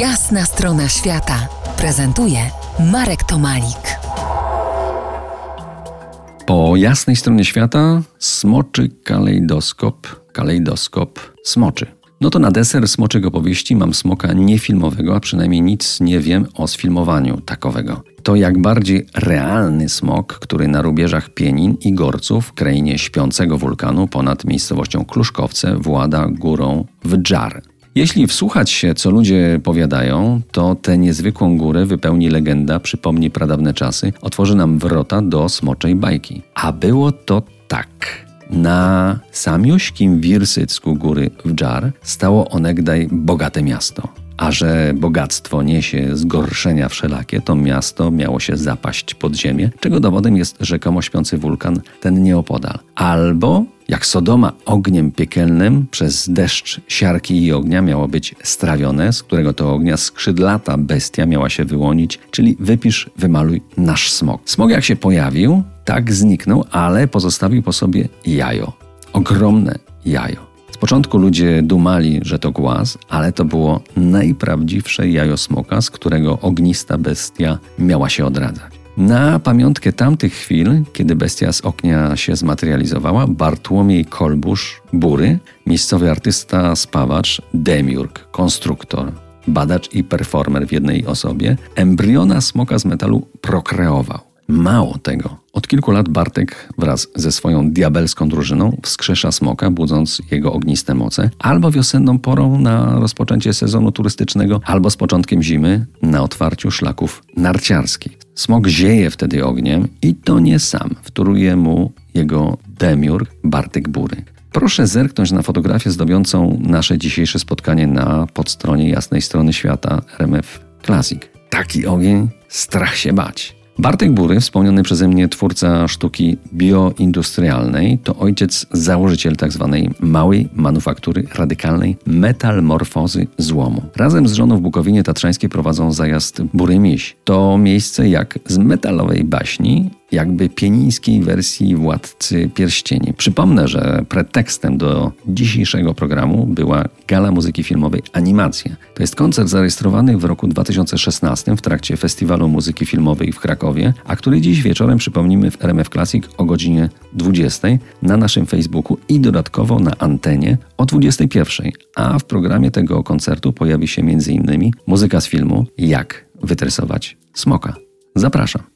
Jasna strona świata prezentuje Marek Tomalik. Po jasnej stronie świata smoczy kalejdoskop, kalejdoskop smoczy. No to na deser smoczych opowieści mam smoka niefilmowego, a przynajmniej nic nie wiem o sfilmowaniu takowego. To jak bardziej realny smok, który na rubieżach Pienin i Gorców, w krainie śpiącego wulkanu ponad miejscowością Kluszkowce, włada górą w Dżar. Jeśli wsłuchać się, co ludzie powiadają, to tę niezwykłą górę wypełni legenda, przypomni pradawne czasy, otworzy nam wrota do smoczej bajki. A było to tak. Na samiośkim Wirsycku góry w Dżar stało onegdaj bogate miasto. A że bogactwo niesie zgorszenia wszelakie, to miasto miało się zapaść pod ziemię, czego dowodem jest rzekomo śpiący wulkan, ten nieopodal. Albo jak Sodoma ogniem piekielnym przez deszcz siarki i ognia miało być strawione, z którego to ognia skrzydlata bestia miała się wyłonić, czyli wypisz, wymaluj nasz smog. Smog jak się pojawił, tak zniknął, ale pozostawił po sobie jajo. Ogromne jajo. Z początku ludzie dumali, że to głaz, ale to było najprawdziwsze jajo smoka, z którego ognista bestia miała się odradzać. Na pamiątkę tamtych chwil, kiedy bestia z ognia się zmaterializowała, Bartłomiej Kolbusz, Bury, miejscowy artysta, spawacz, demiurg, konstruktor, badacz i performer w jednej osobie, embriona smoka z metalu prokreował. Mało tego, od kilku lat Bartek wraz ze swoją diabelską drużyną wskrzesza smoka, budząc jego ogniste moce, albo wiosenną porą na rozpoczęcie sezonu turystycznego, albo z początkiem zimy na otwarciu szlaków narciarskich. Smok zieje wtedy ogniem i to nie sam, wtóruje mu jego demiurg Bartek Bury. Proszę zerknąć na fotografię zdobiącą nasze dzisiejsze spotkanie na podstronie jasnej strony świata RMF Classic. Taki ogień, strach się bać. Bartek Bury, wspomniany przeze mnie twórca sztuki bioindustrialnej, to ojciec założyciel tzw. Tak małej manufaktury radykalnej metalmorfozy złomu. Razem z żoną w Bukowinie Tatrzańskiej prowadzą zajazd Bury Miś. To miejsce jak z metalowej baśni, jakby pienińskiej wersji Władcy Pierścieni. Przypomnę, że pretekstem do dzisiejszego programu była gala muzyki filmowej Animacja. To jest koncert zarejestrowany w roku 2016 w trakcie Festiwalu Muzyki Filmowej w Krakowie, a który dziś wieczorem przypomnimy w RMF Classic o godzinie 20 na naszym Facebooku i dodatkowo na antenie o 21. A w programie tego koncertu pojawi się m.in. muzyka z filmu Jak wytresować smoka. Zapraszam.